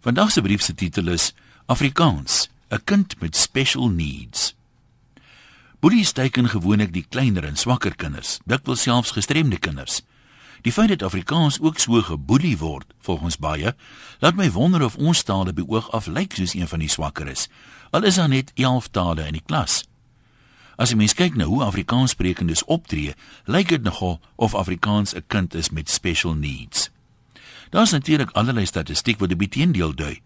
Vandag se brief se titel is Afrikaans, 'n kind met special needs. Boelies teiken gewoonlik die kleiner en swakker kinders, dikwels selfs gestremde kinders. Die feit dat Afrikaans ook so geboelie word, volgens baie, laat my wonder of ons tale beoog af lyk soos een van die swakker is. Al is daar net 11 tale in die klas. As jy mens kyk na hoe Afrikaanssprekendes optree, lyk dit nogal of Afrikaans 'n kind is met special needs. Daar is natuurlik allerlei statistiek wat dit teendeel dui.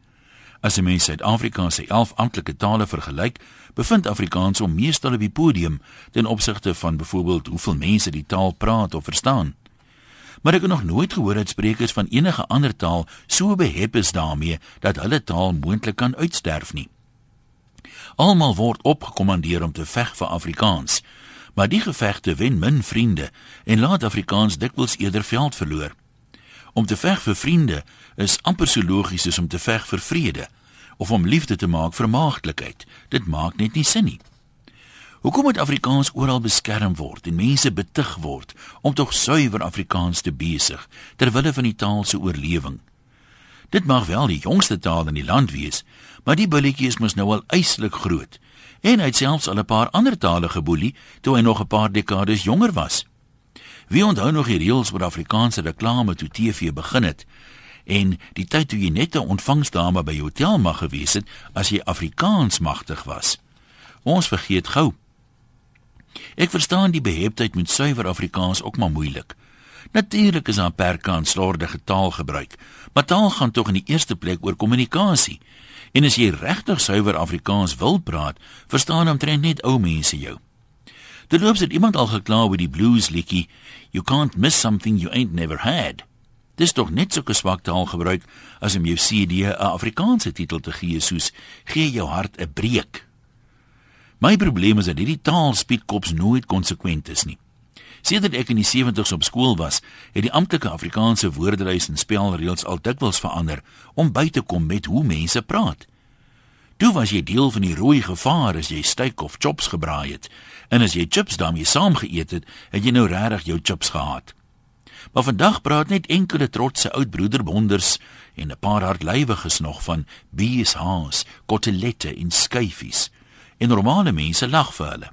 As 'n mens Suid-Afrika se 11 amptelike tale vergelyk, bevind Afrikaans om meestal op die podium ten opsigte van byvoorbeeld hoeveel mense die taal praat of verstaan. Maar ek het nog nooit gehoor dat sprekers van enige ander taal so behep is daarmee dat hulle taal moontlik kan uitsterf nie. Almal word opgekommandeer om te veg vir Afrikaans, maar die gevegte wen min vriende en laat Afrikaans dikwels eerder veld verloor. Om te veg vir vriende is amper so logies as om te veg vir vrede of om liefde te maak vir maagdelikheid. Dit maak net nie sin nie. Hoekom moet Afrikaans oral beskerm word en mense betug word om tog suiwer Afrikaans te besig ter wille van die taal se oorlewing? Dit mag wel die jongste taal in die land wees, maar die bulletjie is mos nou al eislik groot en hy het selfs al 'n paar ander tale geboelie toe hy nog 'n paar dekades jonger was. Wie onthou nog die reëls oor Afrikaanse reklame toe TV begin het? En die tyd toe jy net 'n ontvangsdame by jou hotel mag gewees het as jy Afrikaans magtig was. Ons vergeet gou. Ek verstaan die beheptheid met suiwer Afrikaans ook maar moeilik. Natuurlik is daar perke aan slordige taalgebruik, maar taal gaan tog in die eerste plek oor kommunikasie. En as jy regtig suiwer Afrikaans wil praat, verstaan omtrent net ou mense jou. Terloops het iemand al gekla oor die blues liedjie You can't miss something you ain't never had. Dis tog net so 'n swak taal gebruik as om jou CD 'n Afrikaanse titel te gee soos gee jou hart 'n breek. My probleem is dat hierdie taalspietkops nooit konsekwent is nie. Sedert ek in die 70's op skool was, het die amptelike Afrikaanse woordelys en spelreëls al dikwels verander om by te kom met hoe mense praat. Toe was jy deel van die rooi gevaar as jy steak of chops gebraai het. En as jy chips daarmee saamgeëet het, het jy nou regtig jou chips gehad. Maar vandag praat net enkele trotse oud broederbonders en 'n paar hardlywiges nog van beeshaas, kotelette en skyfies. En normale mense lag vir hulle.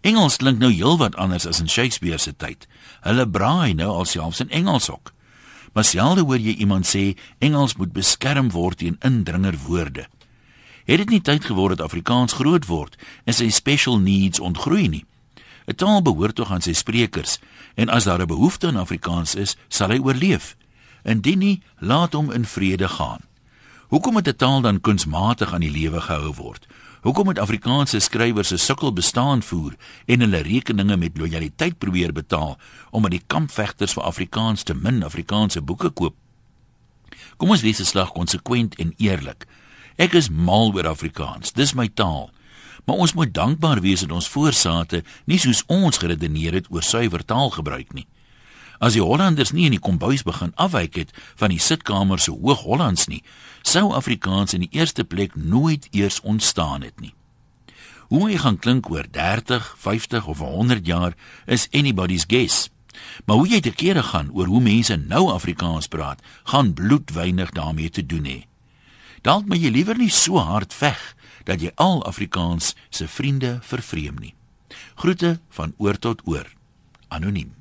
Engels klink nou heelwat anders as in Shakespeare se tyd. Hulle braai nou alselfs in Engels ook. Maar selde hoor jy iemand sê Engels moet beskerm word teen indringer woorde. Het dit nie tyd geword dat Afrikaans groot word en sy special needs ontgroei nie? 'n Taal behoort tog aan sy sprekers en as daar 'n behoefte aan Afrikaans is, sal hy oorleef. Indien nie, laat hom in vrede gaan. Hoekom moet 'n taal dan kunsmatig aan die lewe gehou word? Hoekom moet Afrikaanse skrywers se sukkel bestaan voer en hulle rekeninge met lojaliteit probeer betaal omdat die kampvegters vir Afrikaans te min Afrikaanse boeke koop? Kom ons wees 'n slag konsekwent en eerlik. Ek is mal oor Afrikaans. Dis my taal. Maar ons moet dankbaar wees dat ons voorsate nie soos ons geredeneer het oor suiwer taalgebruik nie. As die Hollanders nie in die kombuis begin afwyk het van die sitkamer se hoog Hollands nie, sou Afrikaans in die eerste plek nooit eers ontstaan het nie. Hoe hy gaan klink oor 30, 50 of 100 jaar is anybody's guess. Maar hoe jy te kere gaan oor hoe mense nou Afrikaans praat, gaan bloedwynig daarmee te doen hê. Dalk moet jy liewer nie so hard veg dat jy al Afrikaans se vriende vervreem nie. Groete van oor tot oor. Anoniem.